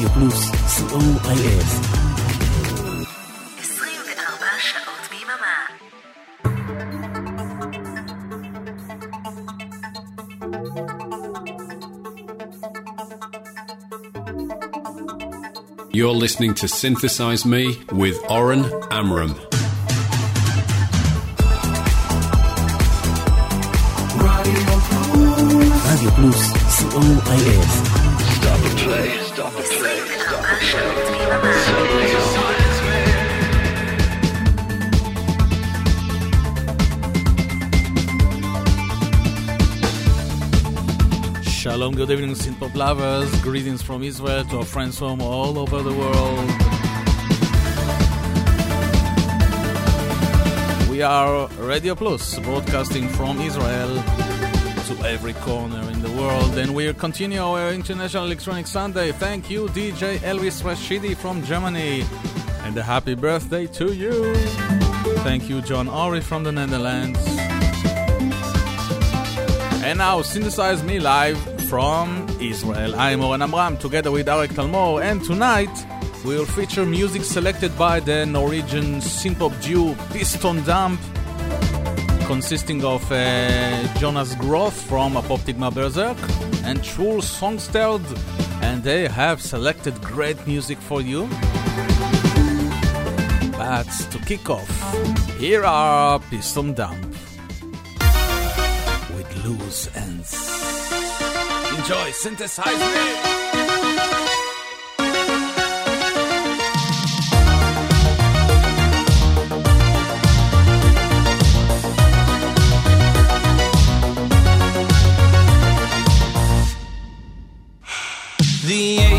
רדיו פלוס, co.il 24 שעות ביממה. You're listening to Synthesize Me with Oren Amram. רדיו פלוס, co.il 24 Shalom, good evening, Synthpop lovers. Greetings from Israel to our friends from all over the world. We are Radio Plus, broadcasting from Israel to every corner in the world, and we continue our International Electronic Sunday. Thank you, DJ Elvis Rashidi from Germany, and a happy birthday to you. Thank you, John Ori from the Netherlands. And now, synthesize me live from Israel. I'm Oren Amram together with Arek Talmor, and tonight we will feature music selected by the Norwegian synthpop duo Piston Damp, consisting of uh, Jonas Groth from Apoptygma Berzerk and Truls Songsterd, and they have selected great music for you. But to kick off, here are Piston Damp with loose ends. Enjoy, synthesize me. The age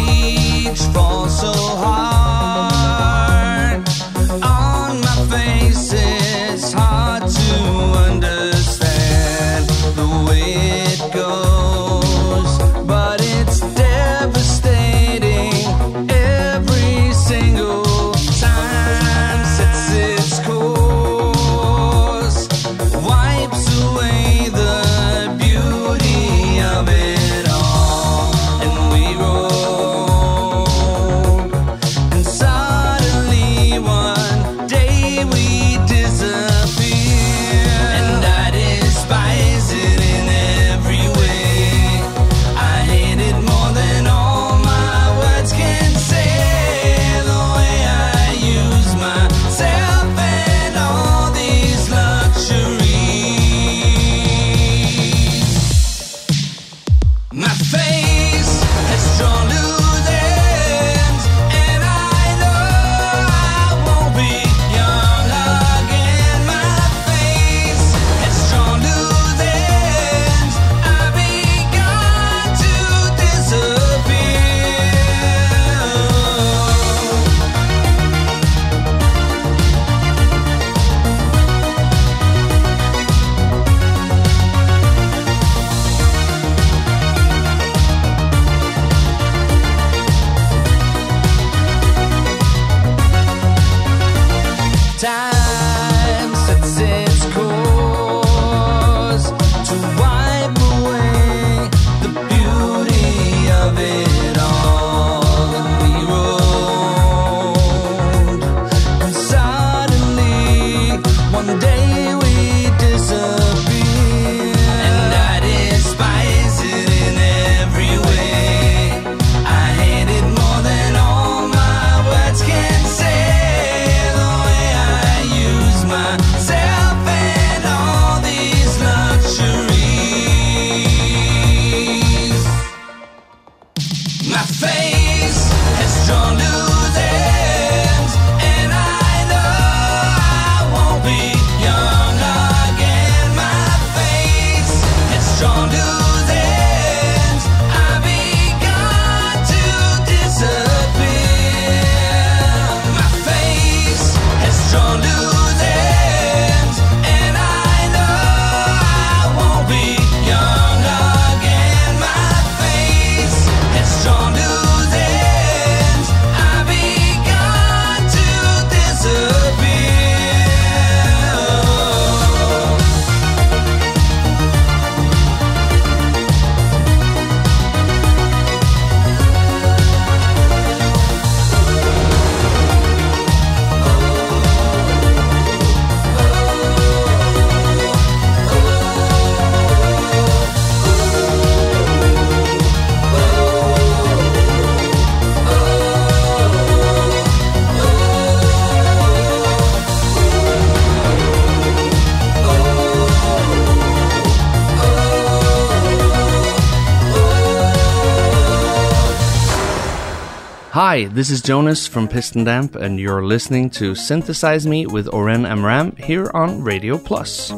Hi, this is Jonas from Piston Damp, and you're listening to Synthesize Me with Oren Amram here on Radio Plus.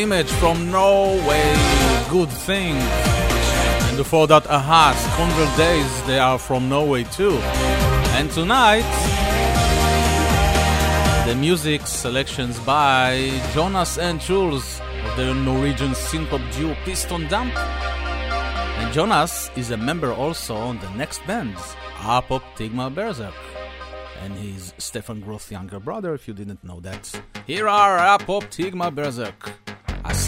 image from Norway. Good thing. And before that, A-ha, Scoundrel Days, they are from Norway too. And tonight, the music selections by Jonas and Jules of the Norwegian synth-pop duo Piston Damp. And Jonas is a member also on the next bands, Apop Tigma Berserk. And he's Stefan Groth's younger brother, if you didn't know that. Here are Apoptygma Berzerk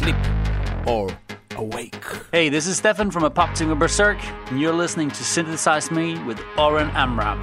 asleep or awake. Hey, this is Stefan from Apoptygma Berzerk, and you're listening to Synthesize Me with Oren Amram.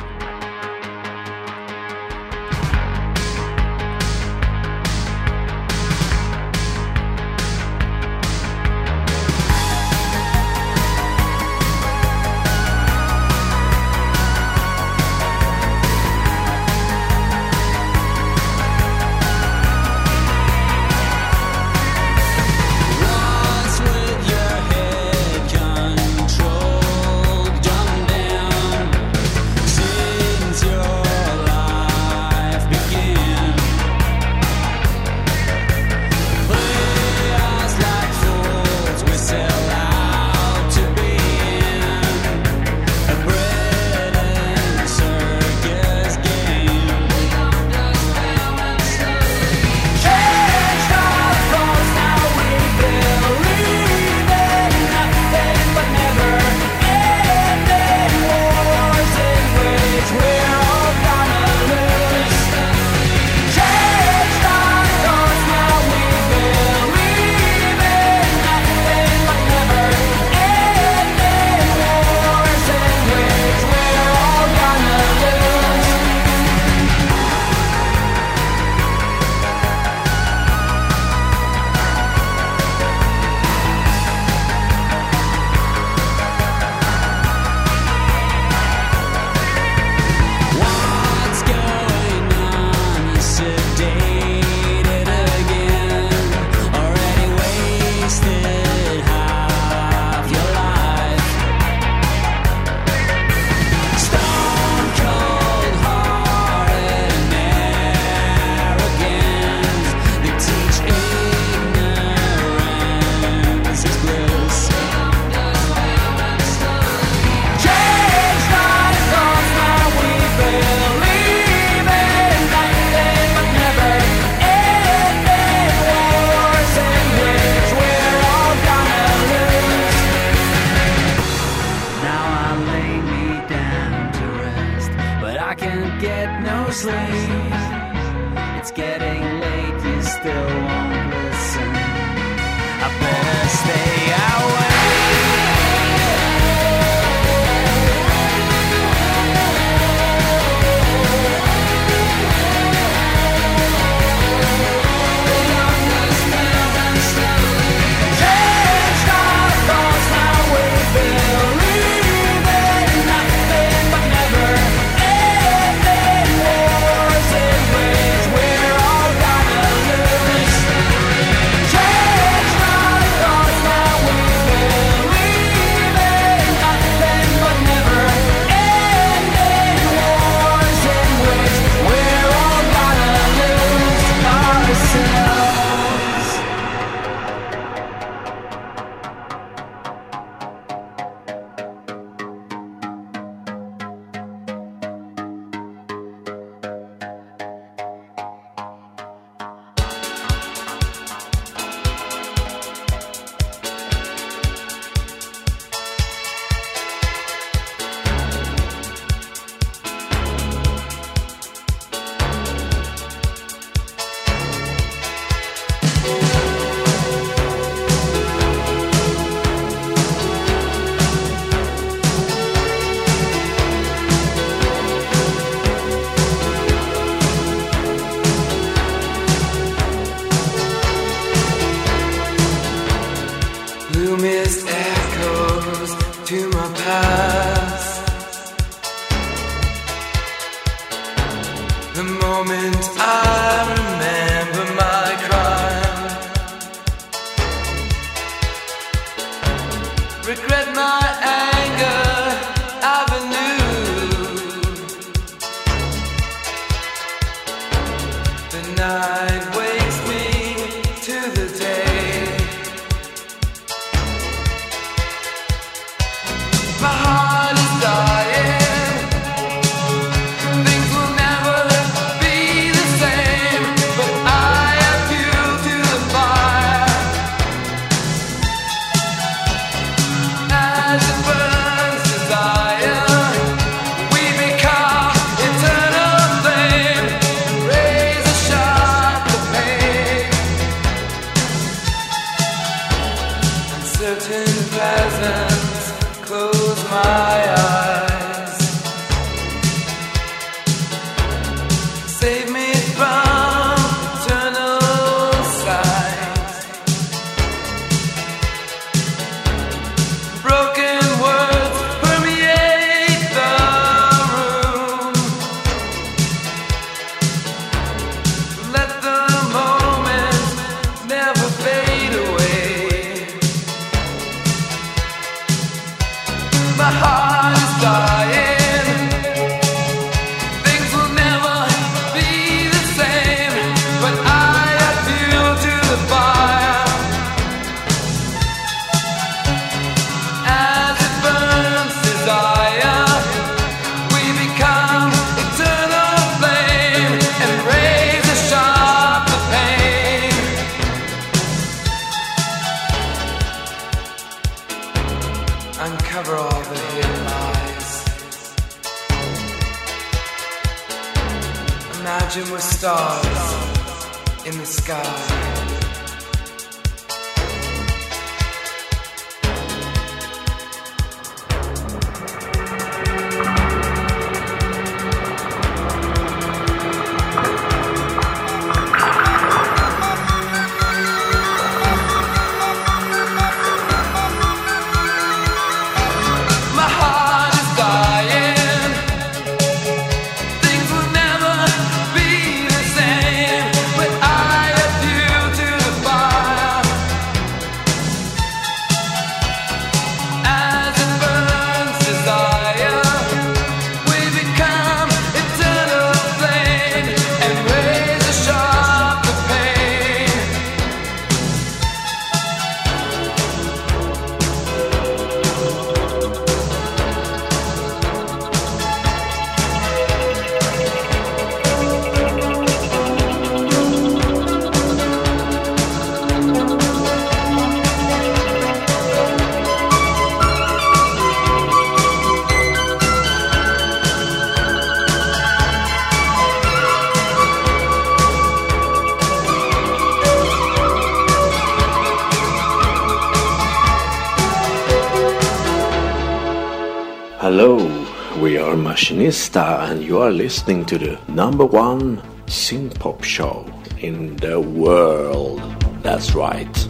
are listening to the number one synth pop show in the world. That's right.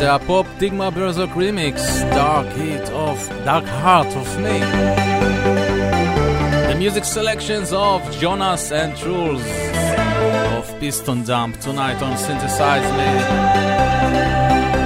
The pop Digma Berserk remix, Dark Heat of Dark Heart of Me. The music selections of Jonas and Truls of Piston Damp tonight on Synthesize Me.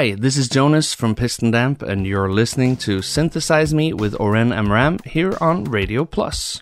Hi, this is Jonas from Piston Damp, and you're listening to Synthesize Me with Oren Amram here on Radio Plus.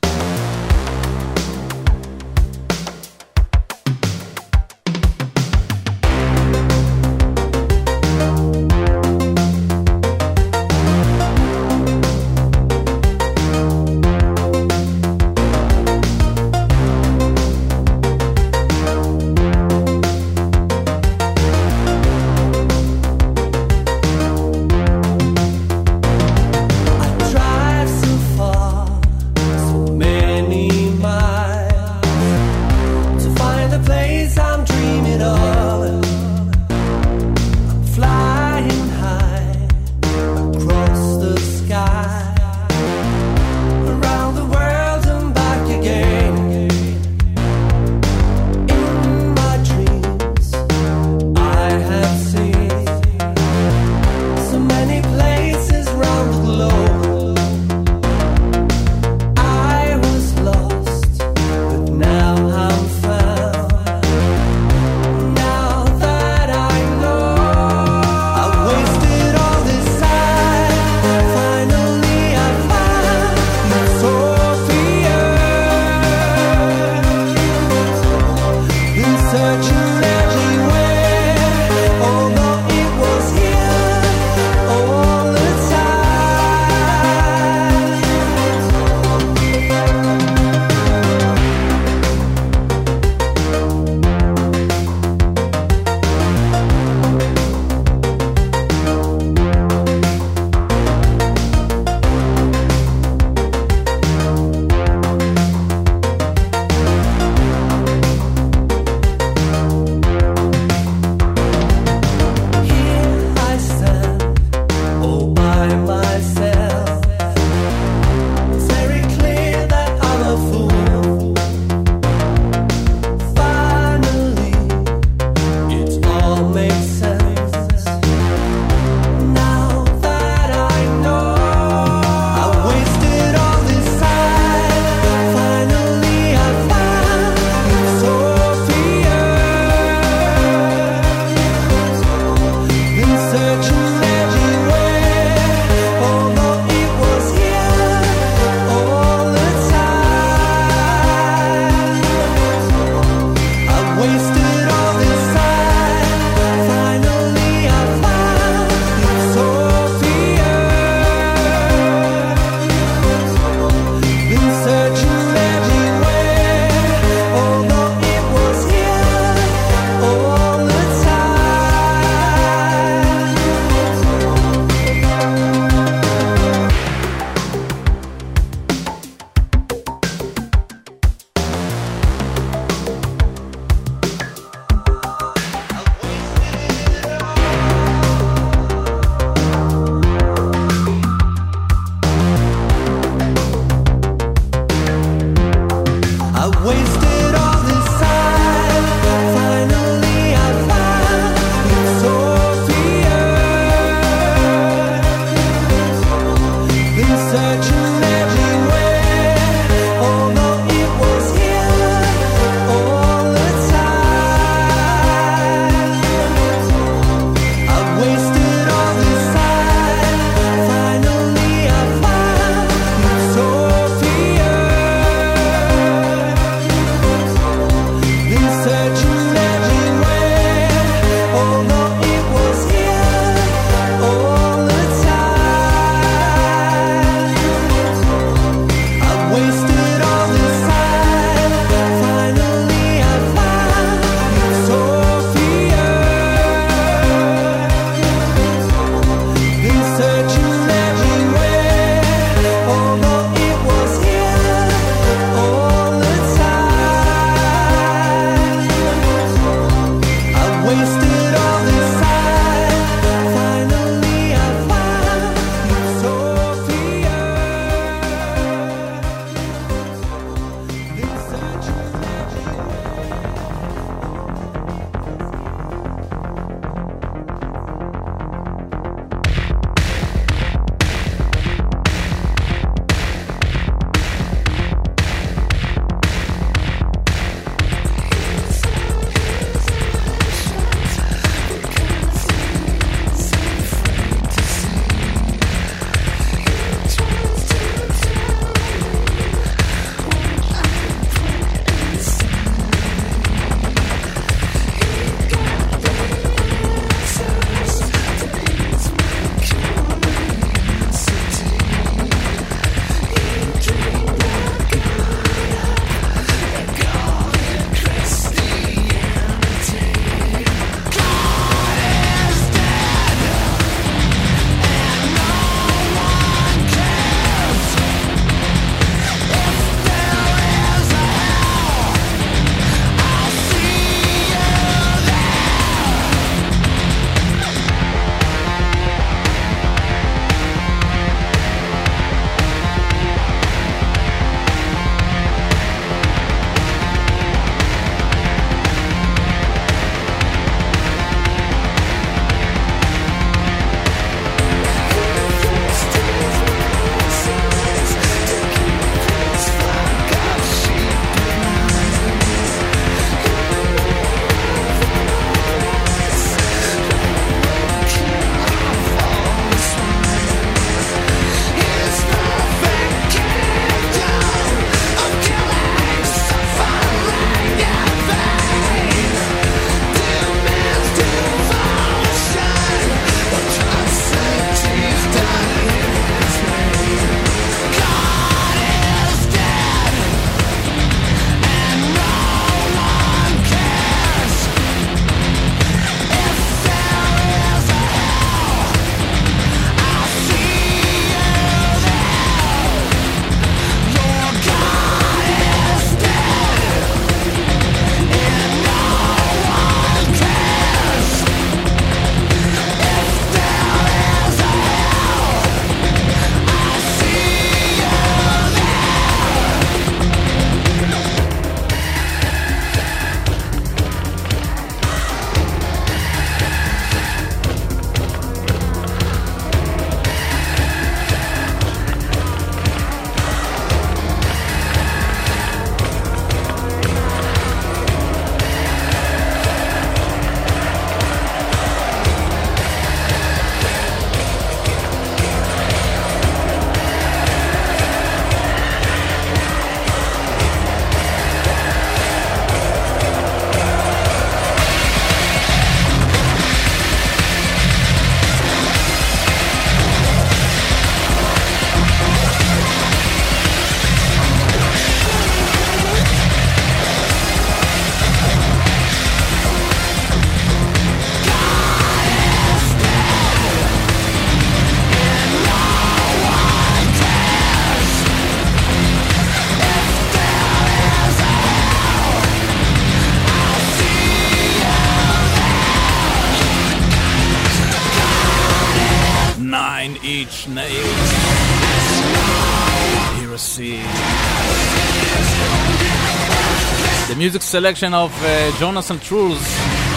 selection of uh, Jonas and Truls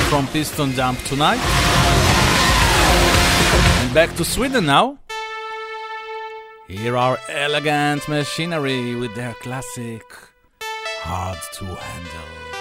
from Piston Damp tonight. And back to Sweden now. Here are Elegant Machinery with their classic Hard to Handle.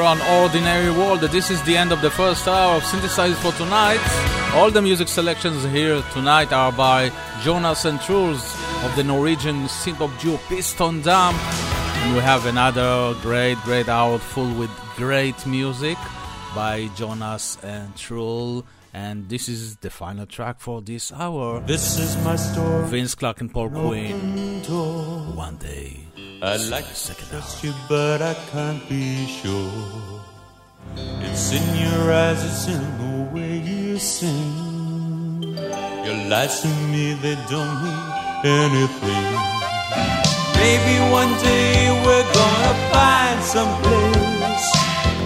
Duran Duran, Ordinary World. This is the end of the first hour of Synthesize for tonight. All the music selections here tonight are by Jonas and Truls of the Norwegian synth-pop duo Piston Damp. And we have another great, great hour full with great music by Jonas and Truls. And this is the final track for this hour. This is my story. Vince Clarke and Paul Quinn. One day. I'd like to trust you, but I can't be sure. It's in your eyes, it's in the way you sing. Your lies to me, they don't mean anything. Maybe one day we're gonna find some place.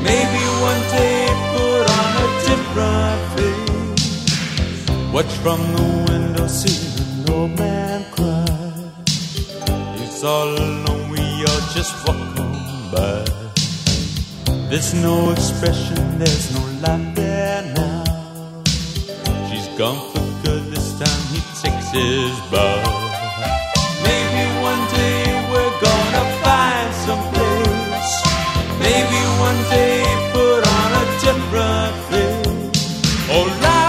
Maybe one day put on a different face. Watch from the window, see an old man cry. He's all alone, all just walk on by. There's no expression, there's no life there now. She's gone for good this time, he takes his bow. Maybe one day we're gonna find some place. Maybe one day put on a different face. Oh, life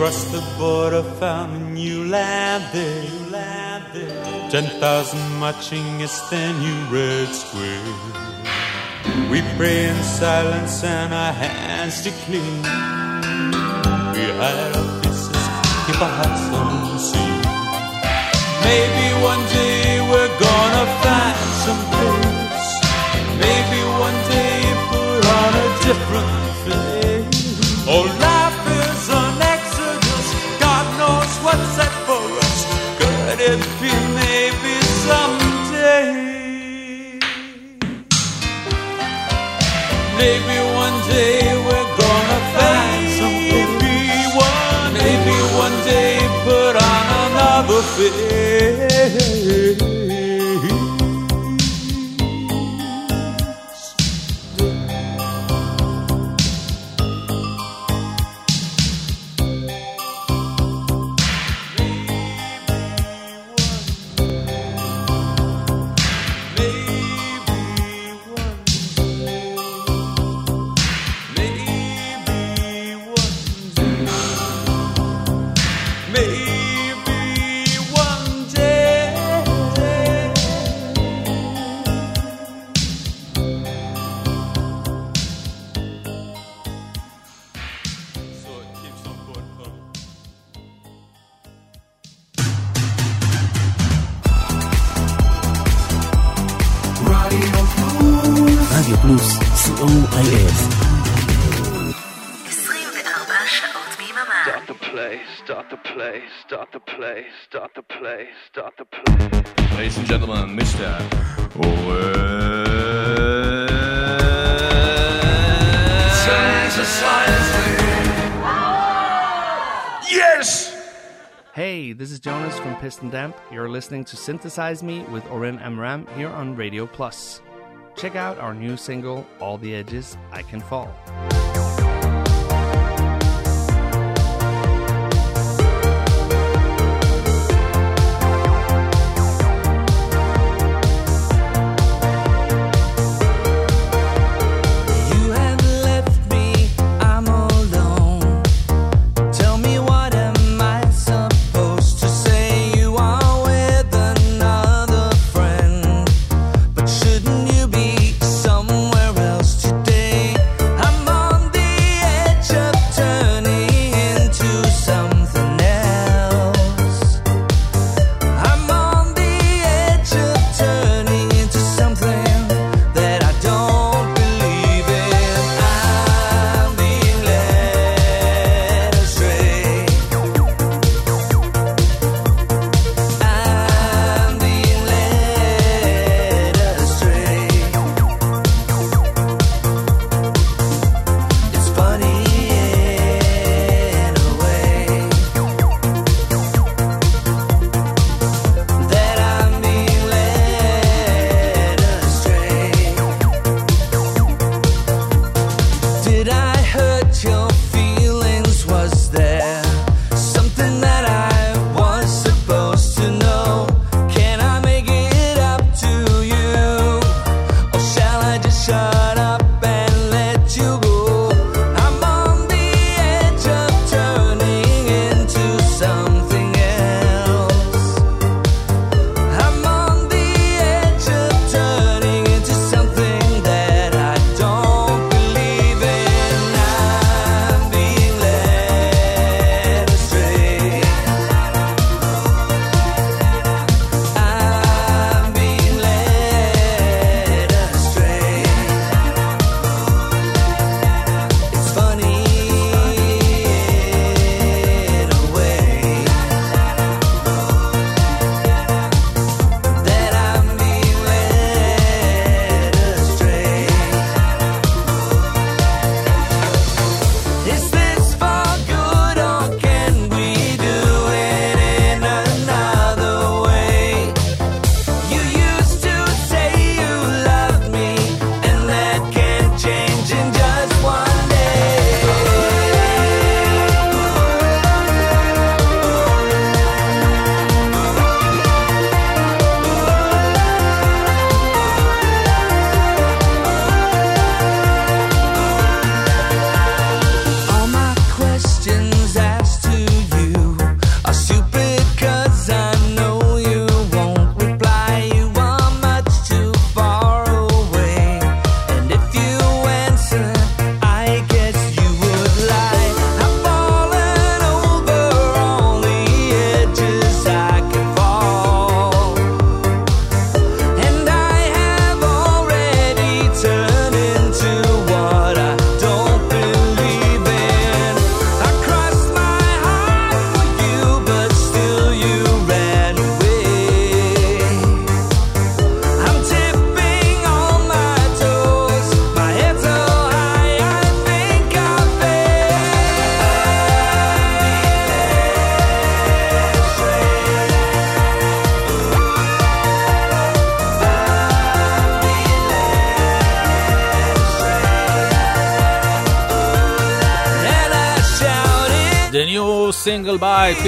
crossed the border, found a new land there. Ten thousand marching is the new red square. We pray in silence and our hands to clean. We hide our faces, keep our hearts on sea. Maybe one day we're gonna find some place. Maybe one day put on a different maybe someday? Maybe play, start the play, start the play. Ladies and gentlemen, Mr. Yes! Hey, this is Jonas from Piston Damp. You're listening to Synthesize Me with Oren Amram here on Radio Plus. Check out our new single, All the Edges I Can Fall.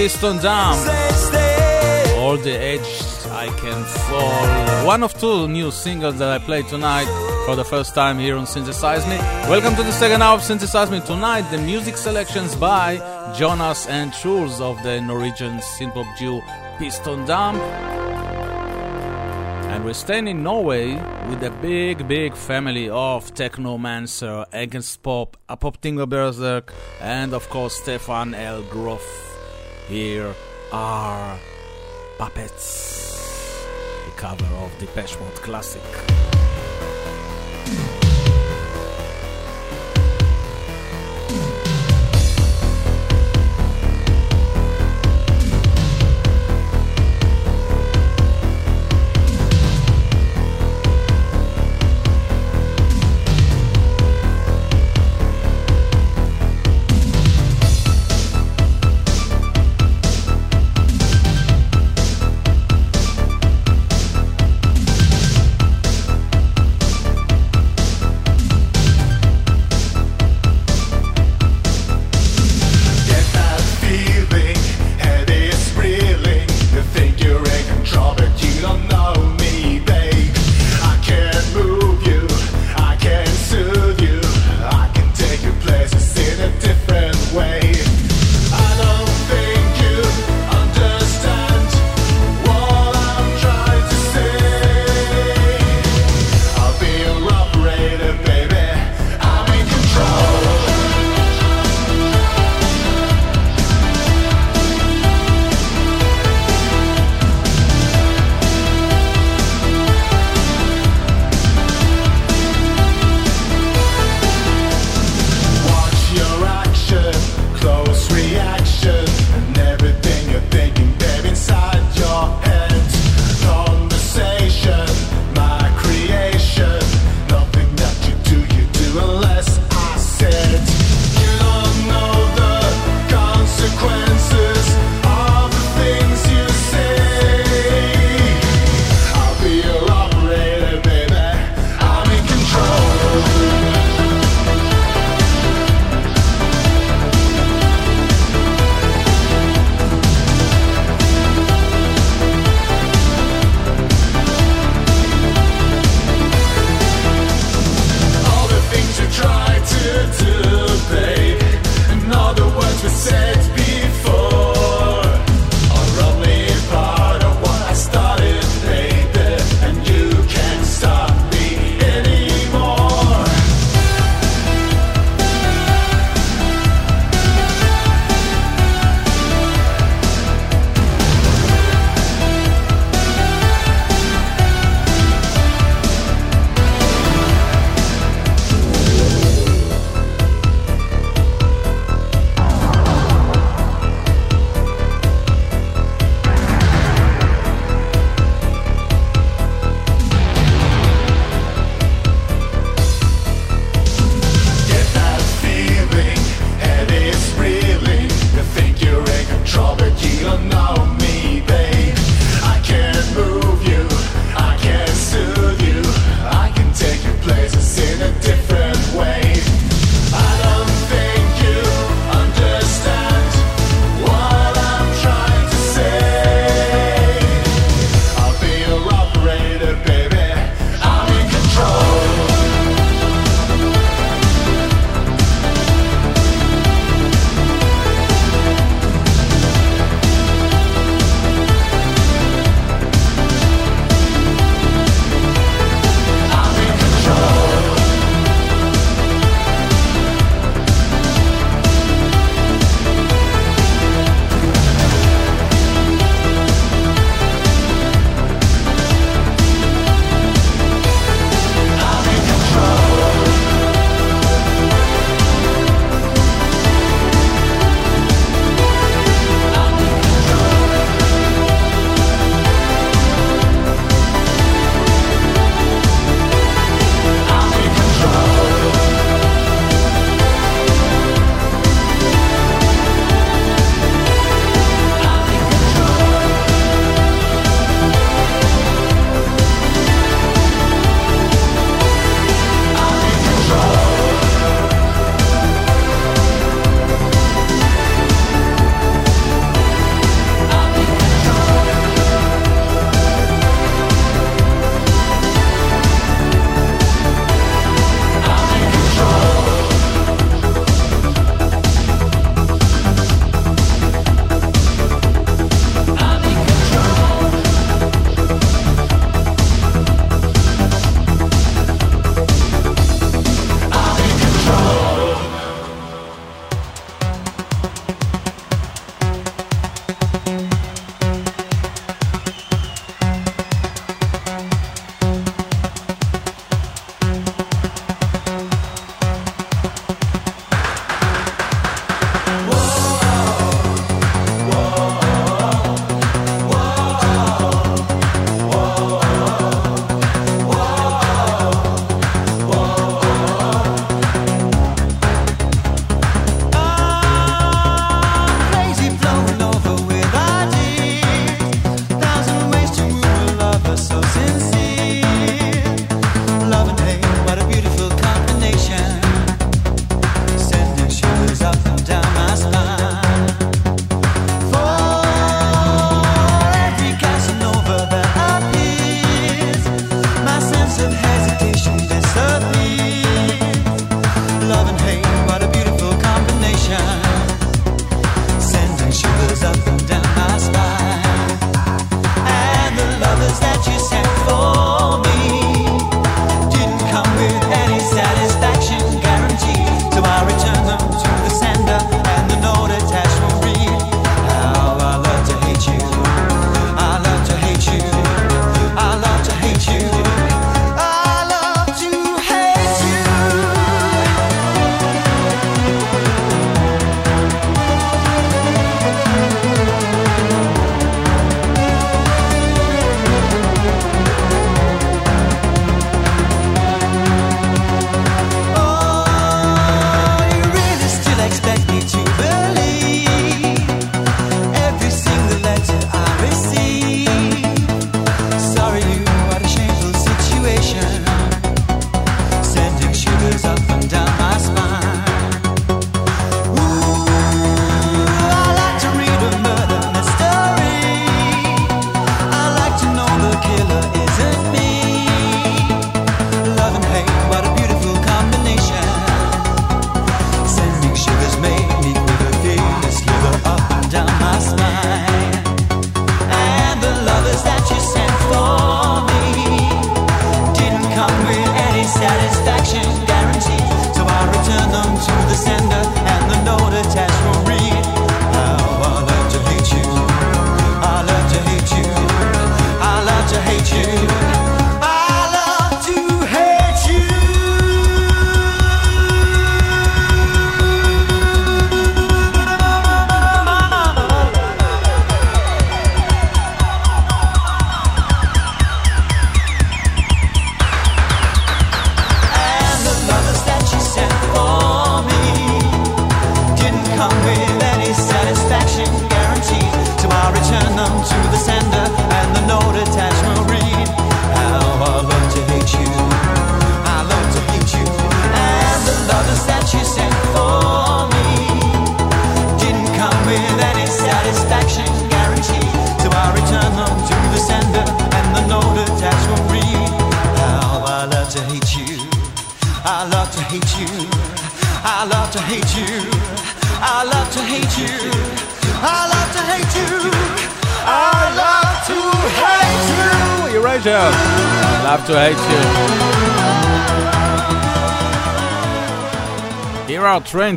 Piston Damp. All the edge I can fall. One of two new singles that I played tonight for the first time here on Synthesize Me. Welcome to the second hour of Synthesize Me. Tonight, the music selections by Jonas and Truls of the Norwegian synth-pop duo Piston Damp. And we're staying in Norway with a big, big family of Technomancer, Against Pop, Apoptygma Berzerk, and of course Stephan L. Groth. Here are Puppets, the cover of the Mode classic.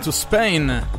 to Spain.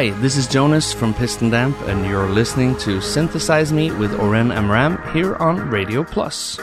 Hi, this is Jonas from Piston Damp, and you're listening to Synthesize Me with Oren Amram here on Radio Plus.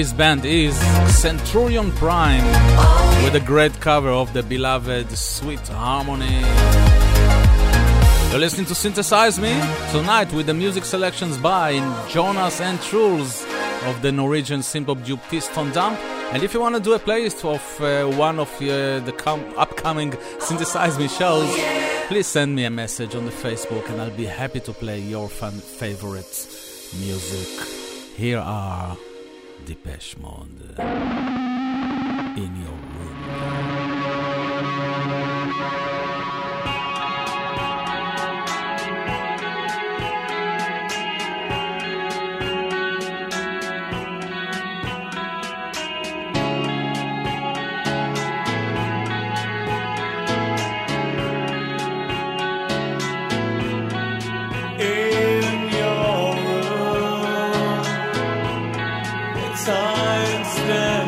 This band is Centurion Prime with a great cover of the beloved Sweet Harmony. You're listening to Synthesize Me tonight with the music selections by Jonas and Truls of the Norwegian synthpop duo Piston Damp. And if you want to do a playlist of uh, one of uh, the com- upcoming Synthesize Me shows, please send me a message on the Facebook and I'll be happy to play your fun favorite music. Here are Depeche Mode Time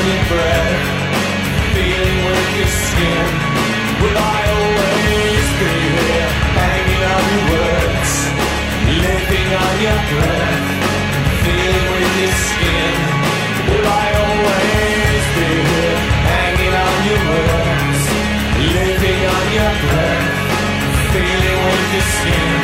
on your breath, feeling with your skin. Will I always be here? Hanging on your words, living on your breath, feeling with your skin. Will I always be here? Hanging on your words, living on your breath, feeling with your skin.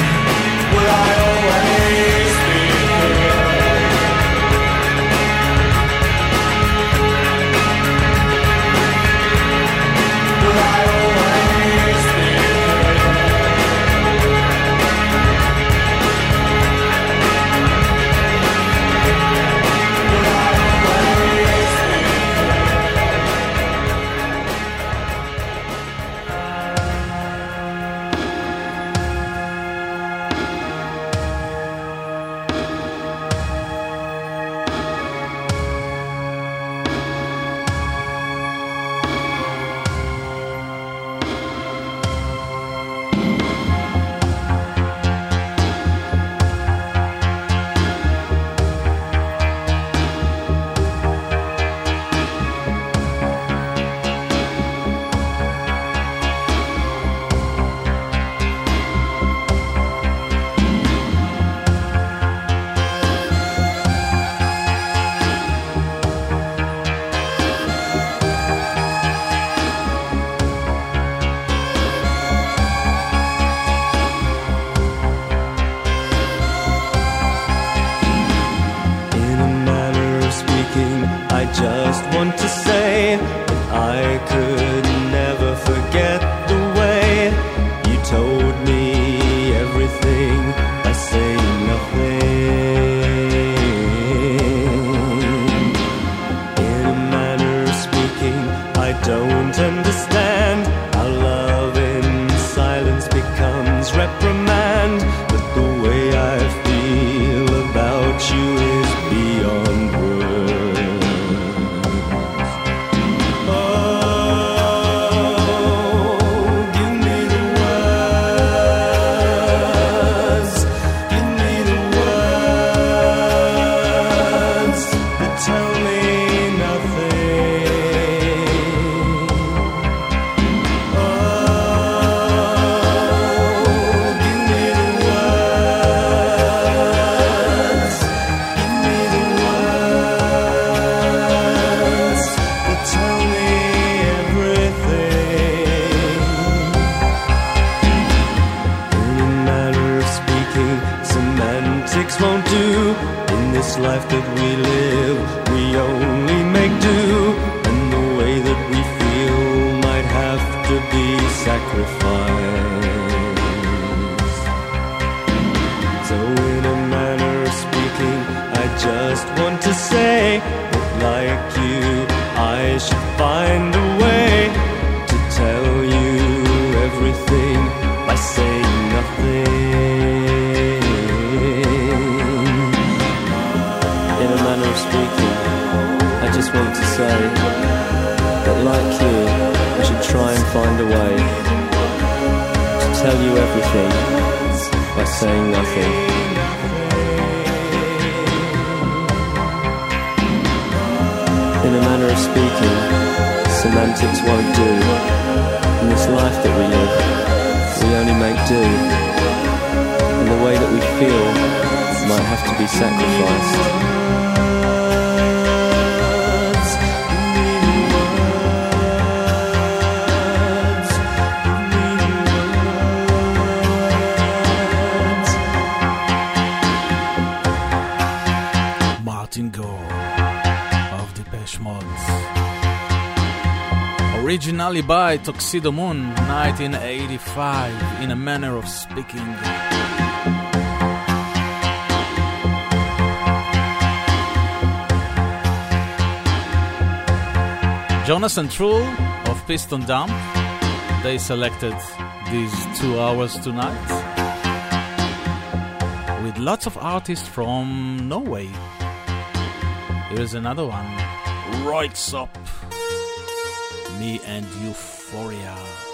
Depeche Mode. Originally by Tuxedomoon, 1985, in a manner of speaking. Jonas and Truls of Piston Damp, they selected these two hours tonight with lots of artists from Norway. Here's another one rights up. Me and Euphoria.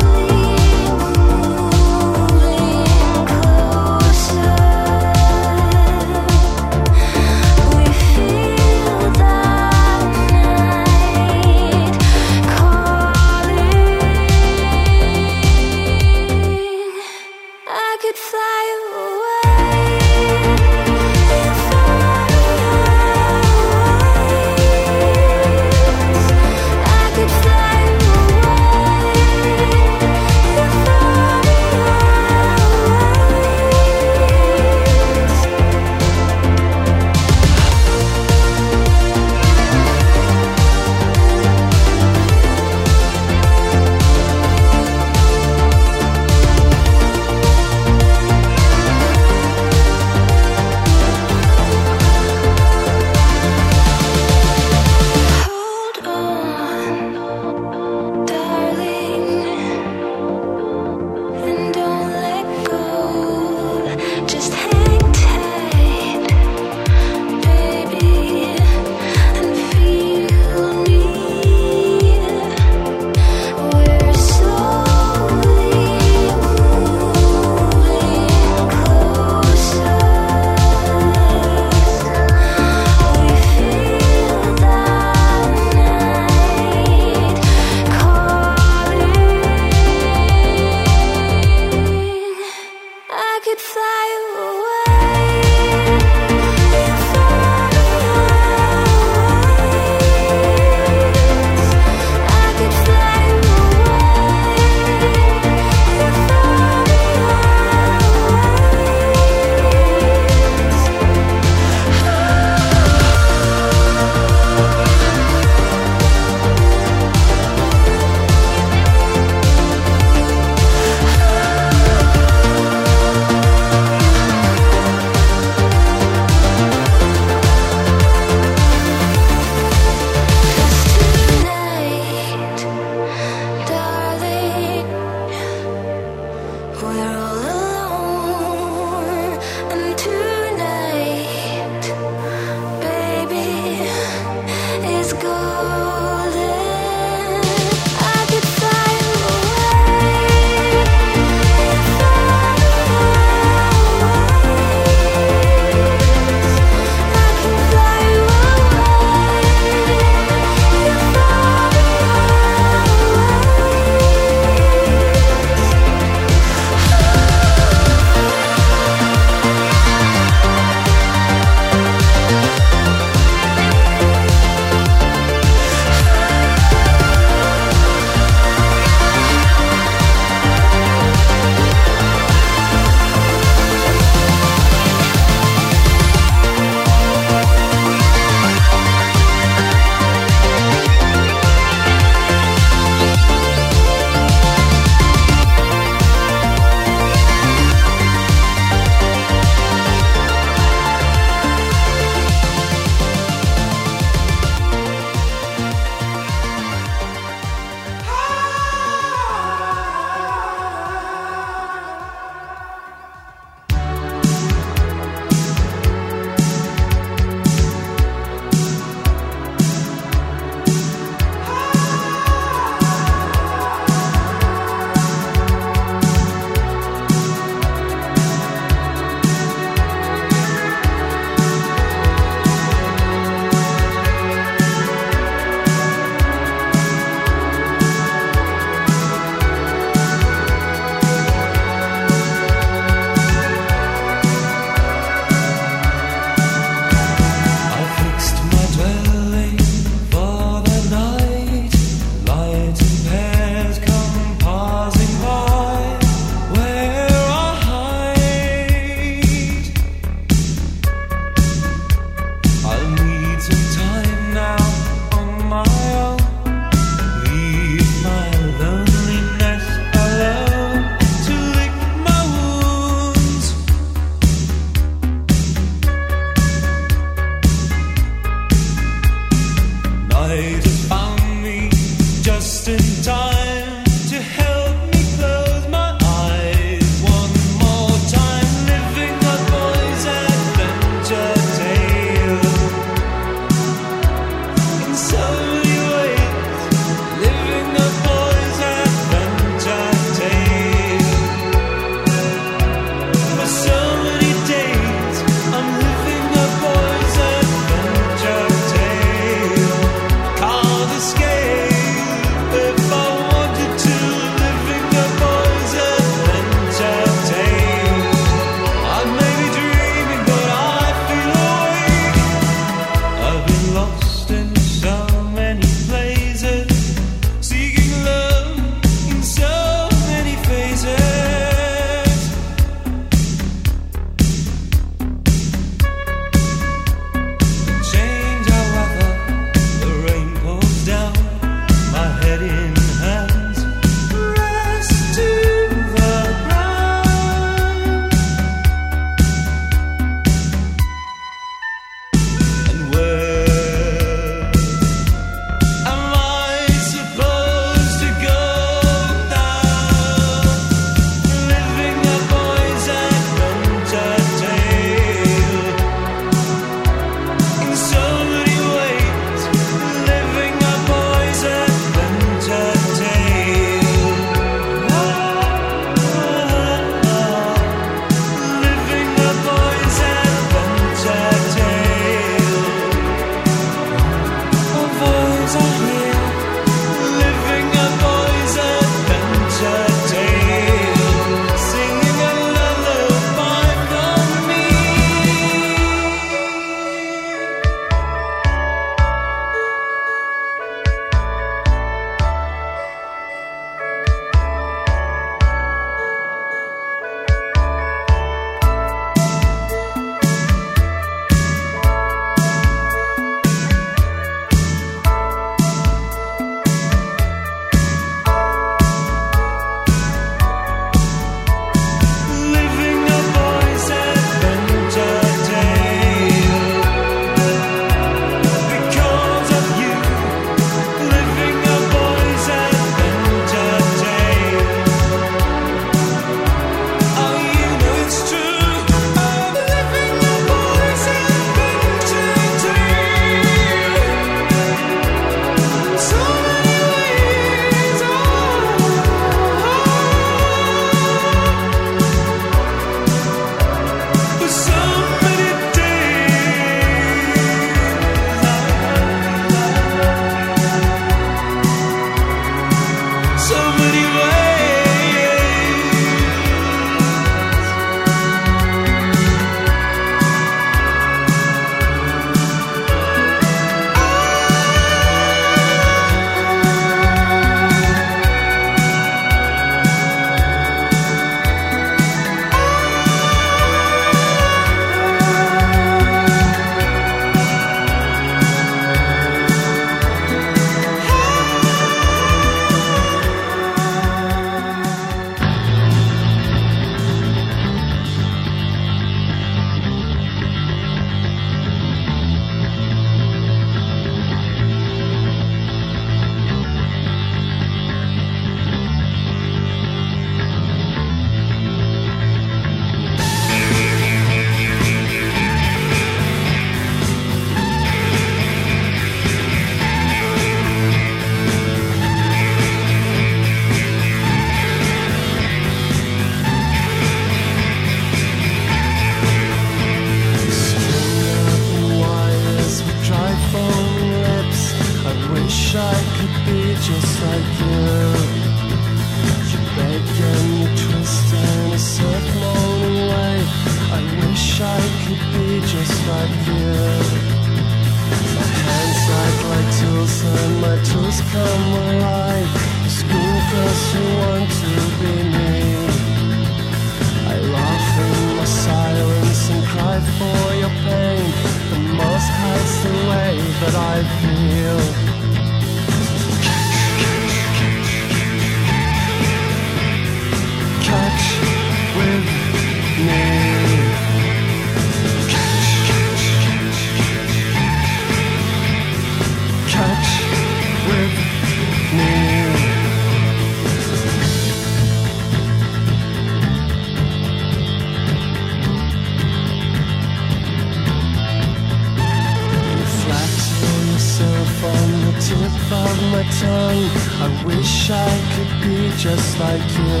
Just like you.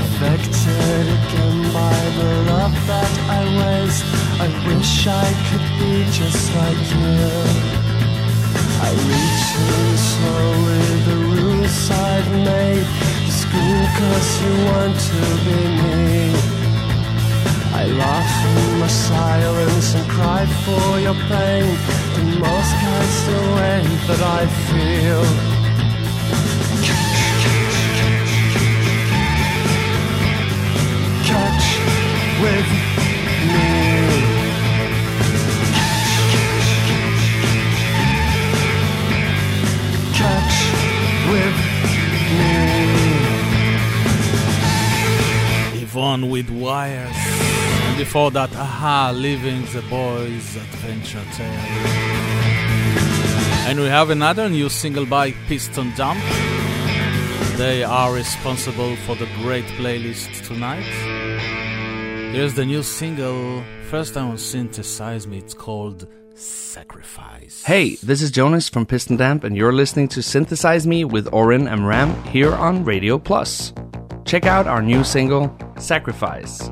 Infected again by the love that I waste. I wish I could be just like you. I reach in slowly the rules I've made. You scream cause you want to be me. I laugh in my silence and cry for your pain. The most cuts the way that I feel. With me. Catch with me. Yvonne with Wires. And before that, A-ha, Living the Boys Adventure Tale. And we have another new single by Piston Damp. They are responsible for the great playlist tonight. Here's the new single, first time on Synthesize Me, it's called Sacrifice. Hey, this is Jonas from Piston Damp, and you're listening to Synthesize Me with Oren Amram here on Radio Plus. Check out our new single, Sacrifice.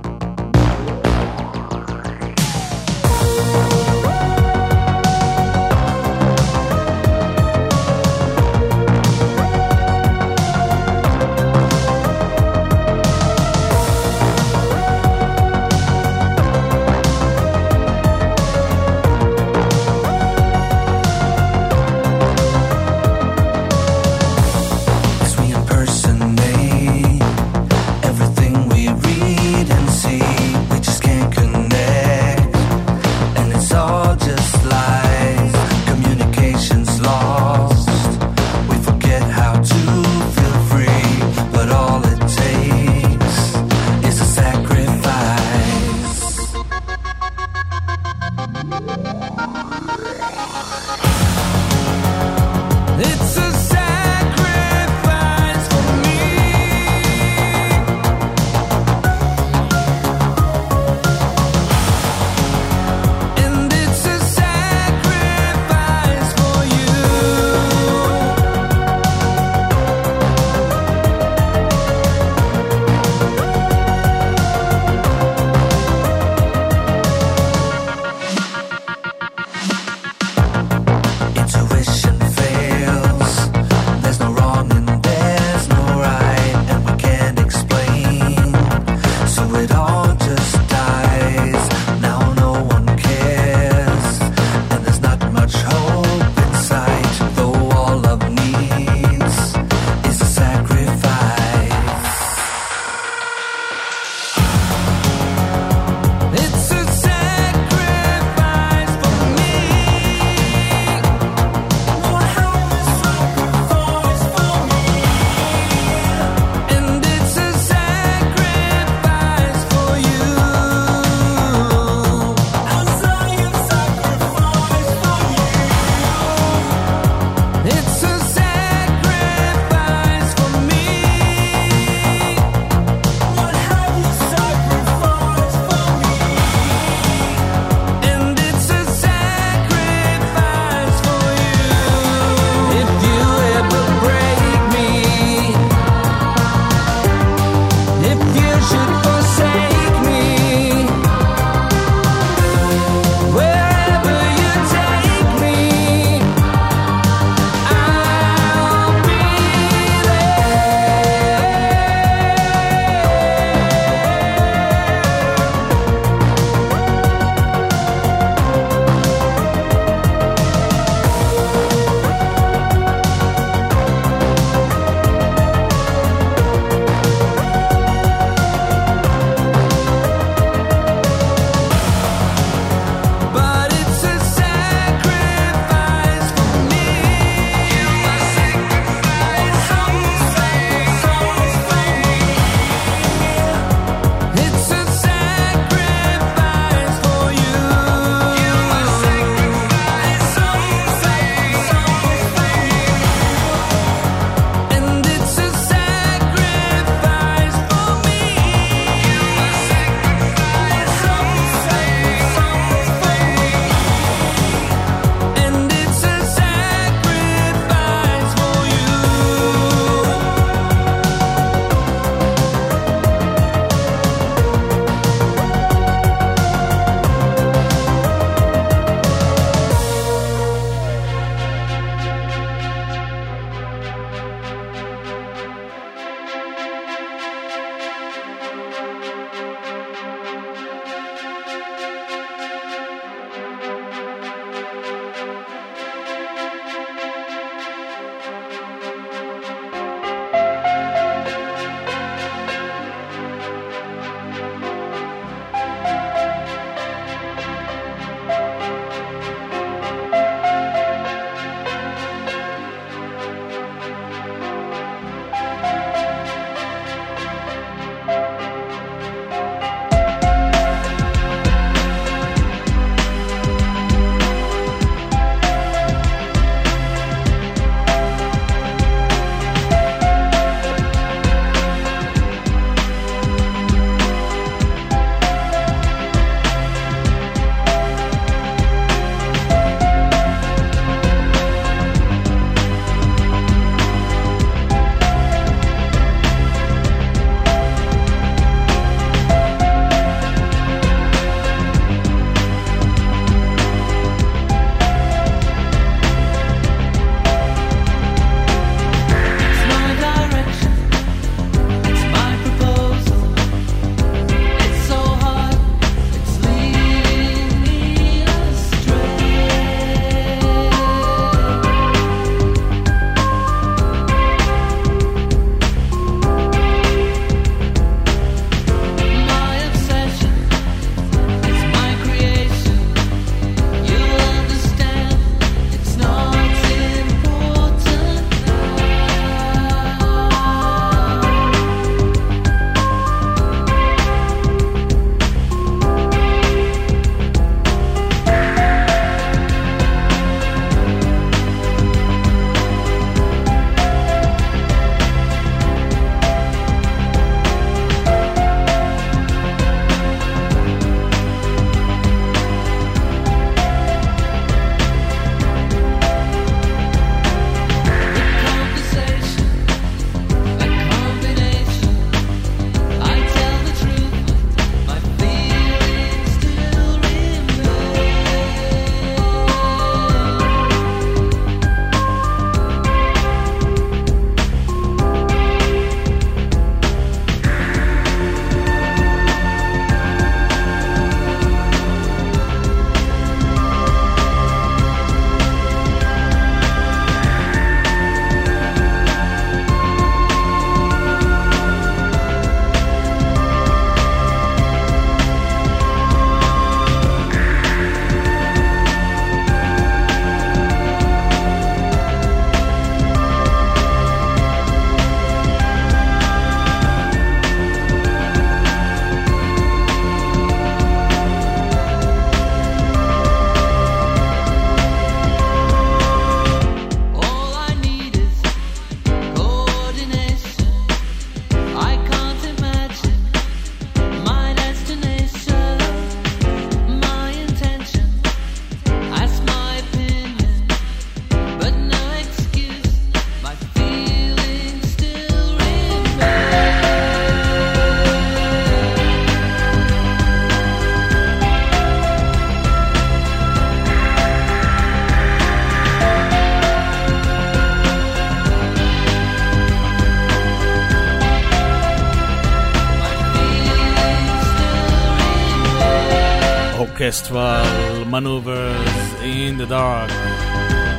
Orchestral maneuvers in the dark.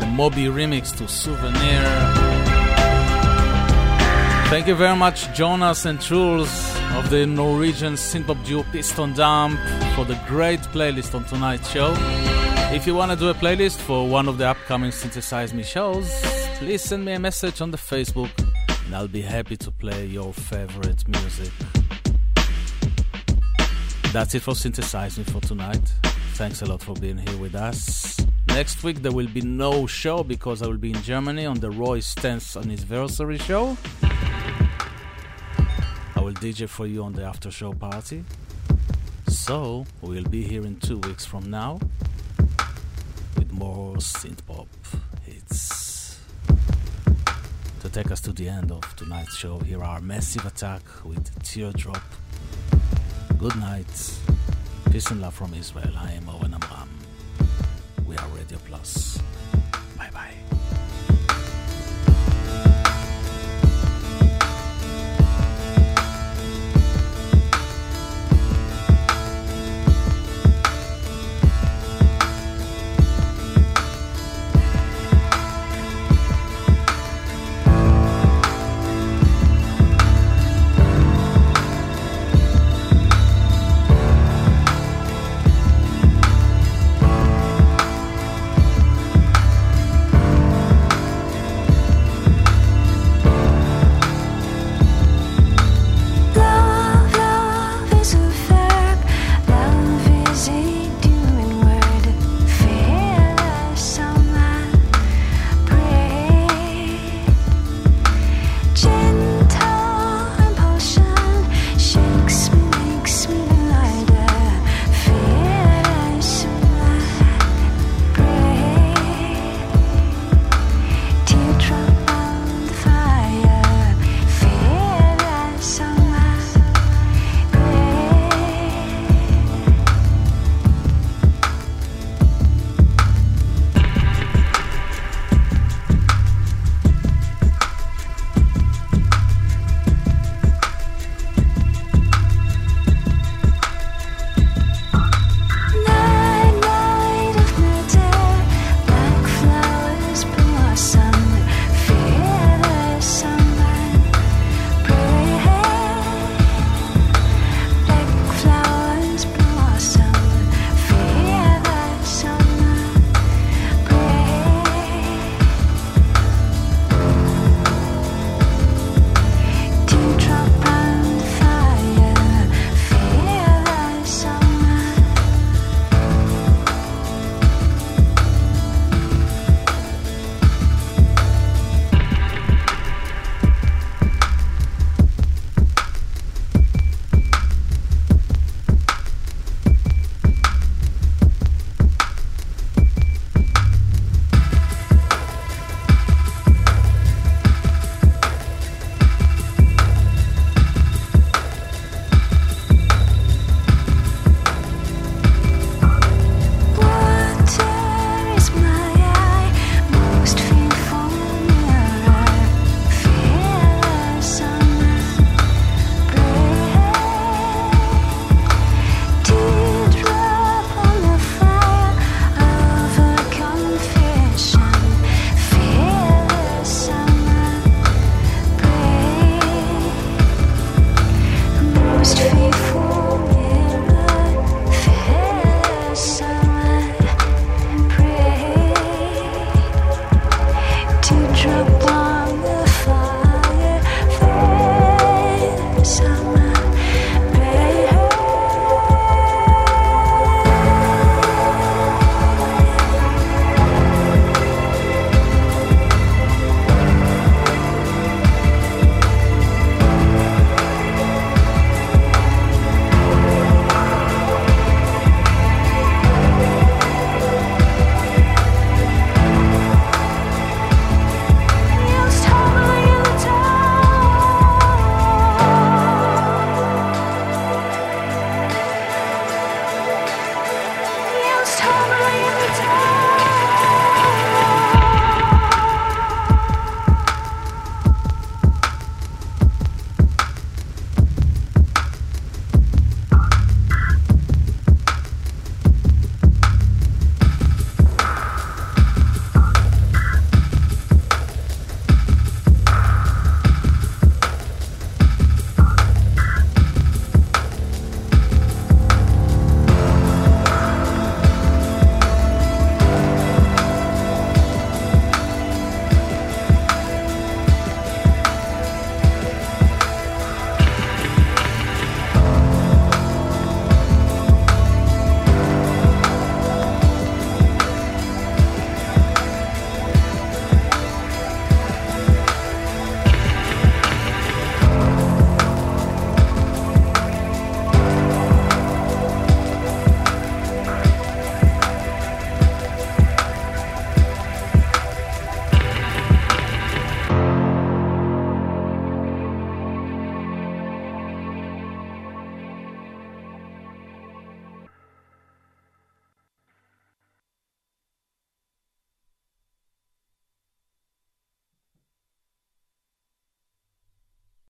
The Moby remix to Souvenir. Thank you very much, Jonas and Truls of the Norwegian synthpop duo Piston Damp for the great playlist on tonight's show. If you want to do a playlist for one of the upcoming Synthesize Me shows, please send me a message on the Facebook and I'll be happy to play your favorite music. That's it for Synthesize Me for tonight. Thanks a lot for being here with us. Next week there will be no show because I will be in Germany on the Roy Stance anniversary show. I will DJ for you on the after show party. So we'll be here in two weeks from now with more synth pop hits. To take us to the end of tonight's show, here are Massive Attack with Teardrop. Good night. Peace and love from Israel. I am Oren Amram. We are Radio Plus.